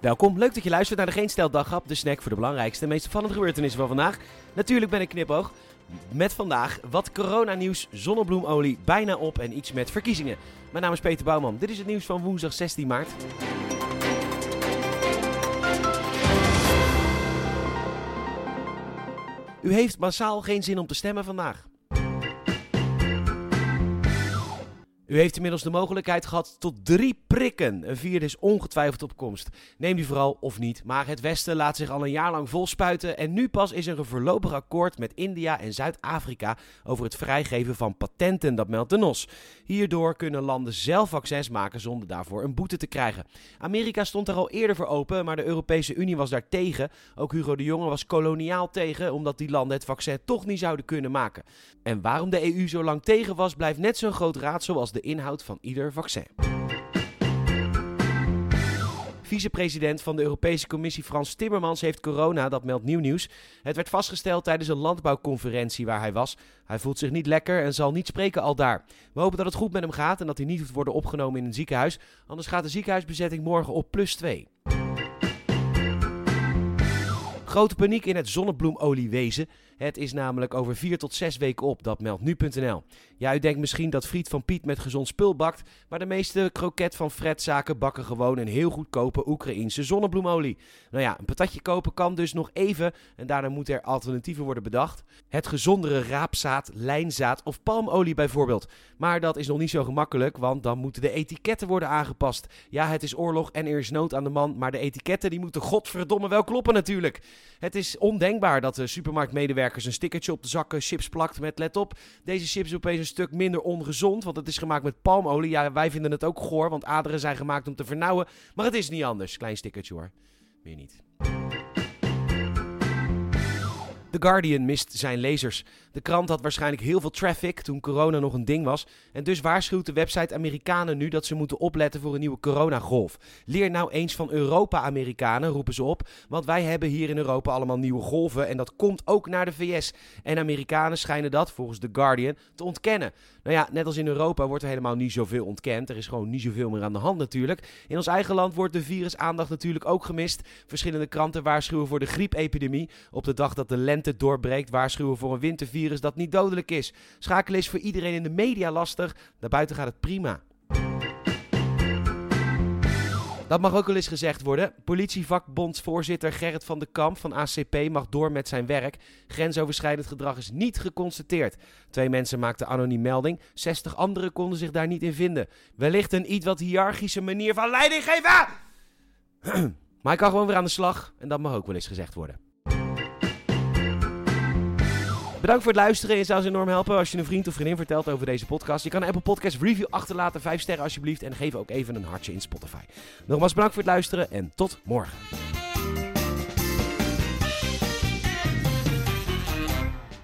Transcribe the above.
Welkom, leuk dat je luistert naar de Geen Stel Daghap, de snack voor de belangrijkste en meest opvallende gebeurtenissen van vandaag. Natuurlijk ben ik knipoog. Met vandaag wat coronanieuws, zonnebloemolie bijna op en iets met verkiezingen. Mijn naam is Peter Bouwman, dit is het nieuws van woensdag 16 maart. U heeft massaal geen zin om te stemmen vandaag. U heeft inmiddels de mogelijkheid gehad tot drie prikken. Een vierde is ongetwijfeld op komst. Neem die vooral of niet. Maar het Westen laat zich al een jaar lang volspuiten. En nu pas is er een voorlopig akkoord met India en Zuid-Afrika over het vrijgeven van patenten. Dat meldt de NOS. Hierdoor kunnen landen zelf vaccins maken zonder daarvoor een boete te krijgen. Amerika stond er al eerder voor open, maar de Europese Unie was daar tegen. Ook Hugo de Jonge was koloniaal tegen, omdat die landen het vaccin toch niet zouden kunnen maken. En waarom de EU zo lang tegen was, blijft net zo'n groot raadsel als de inhoud van ieder vaccin. Vicepresident van de Europese Commissie Frans Timmermans heeft corona, dat meldt nieuw nieuws. Het werd vastgesteld tijdens een landbouwconferentie waar hij was. Hij voelt zich niet lekker en zal niet spreken al daar. We hopen dat het goed met hem gaat en dat hij niet hoeft worden opgenomen in een ziekenhuis. Anders gaat de ziekenhuisbezetting morgen op plus 2. Grote paniek in het zonnebloemoliewezen. Het is namelijk over 4 tot 6 weken op, dat meldt nu.nl. Ja, u denkt misschien dat Friet van Piet met gezond spul bakt, maar de meeste kroket van Fredzaken bakken gewoon een heel goedkope Oekraïense zonnebloemolie. Nou ja, een patatje kopen kan dus nog even en daarna moeten er alternatieven worden bedacht. Het gezondere raapzaad, lijnzaad of palmolie bijvoorbeeld. Maar dat is nog niet zo gemakkelijk, want dan moeten de etiketten worden aangepast. Ja, het is oorlog en er is nood aan de man, maar de etiketten die moeten godverdomme wel kloppen natuurlijk. Het is ondenkbaar dat de supermarktmedewerkers een stickertje op de zakken chips plakt met let op, deze chips opeens een stuk minder ongezond, want het is gemaakt met palmolie. Ja, wij vinden het ook goor, want aderen zijn gemaakt om te vernauwen, maar het is niet anders. Klein stickertje hoor. Meer niet. The Guardian mist zijn lezers. De krant had waarschijnlijk heel veel traffic toen corona nog een ding was. En dus waarschuwt de website Amerikanen nu dat ze moeten opletten voor een nieuwe coronagolf. Leer nou eens van Europa-Amerikanen, roepen ze op. Want wij hebben hier in Europa allemaal nieuwe golven. En dat komt ook naar de VS. En Amerikanen schijnen dat, volgens The Guardian, te ontkennen. Nou ja, net als in Europa wordt er helemaal niet zoveel ontkend. Er is gewoon niet zoveel meer aan de hand natuurlijk. In ons eigen land wordt de virusaandacht natuurlijk ook gemist. Verschillende kranten waarschuwen voor de griepepidemie. Op de dag dat de lente doorbreekt, waarschuwen voor een wintervirus dat niet dodelijk is. Schakelen is voor iedereen in de media lastig. Daarbuiten gaat het prima. Dat mag ook wel eens gezegd worden. Politievakbondsvoorzitter Gerrit van de Kamp van ACP mag door met zijn werk. Grensoverschrijdend gedrag is niet geconstateerd. Twee mensen maakten anoniem melding. 60 anderen konden zich daar niet in vinden. Wellicht een iets wat hiërarchische manier van leiding geven. maar hij kan gewoon weer aan de slag. En dat mag ook wel eens gezegd worden. Bedankt voor het luisteren. Je zou ons enorm helpen als je een vriend of vriendin vertelt over deze podcast. Je kan een Apple Podcast review achterlaten. 5 sterren alsjeblieft. En geef ook even een hartje in Spotify. Nogmaals bedankt voor het luisteren en tot morgen.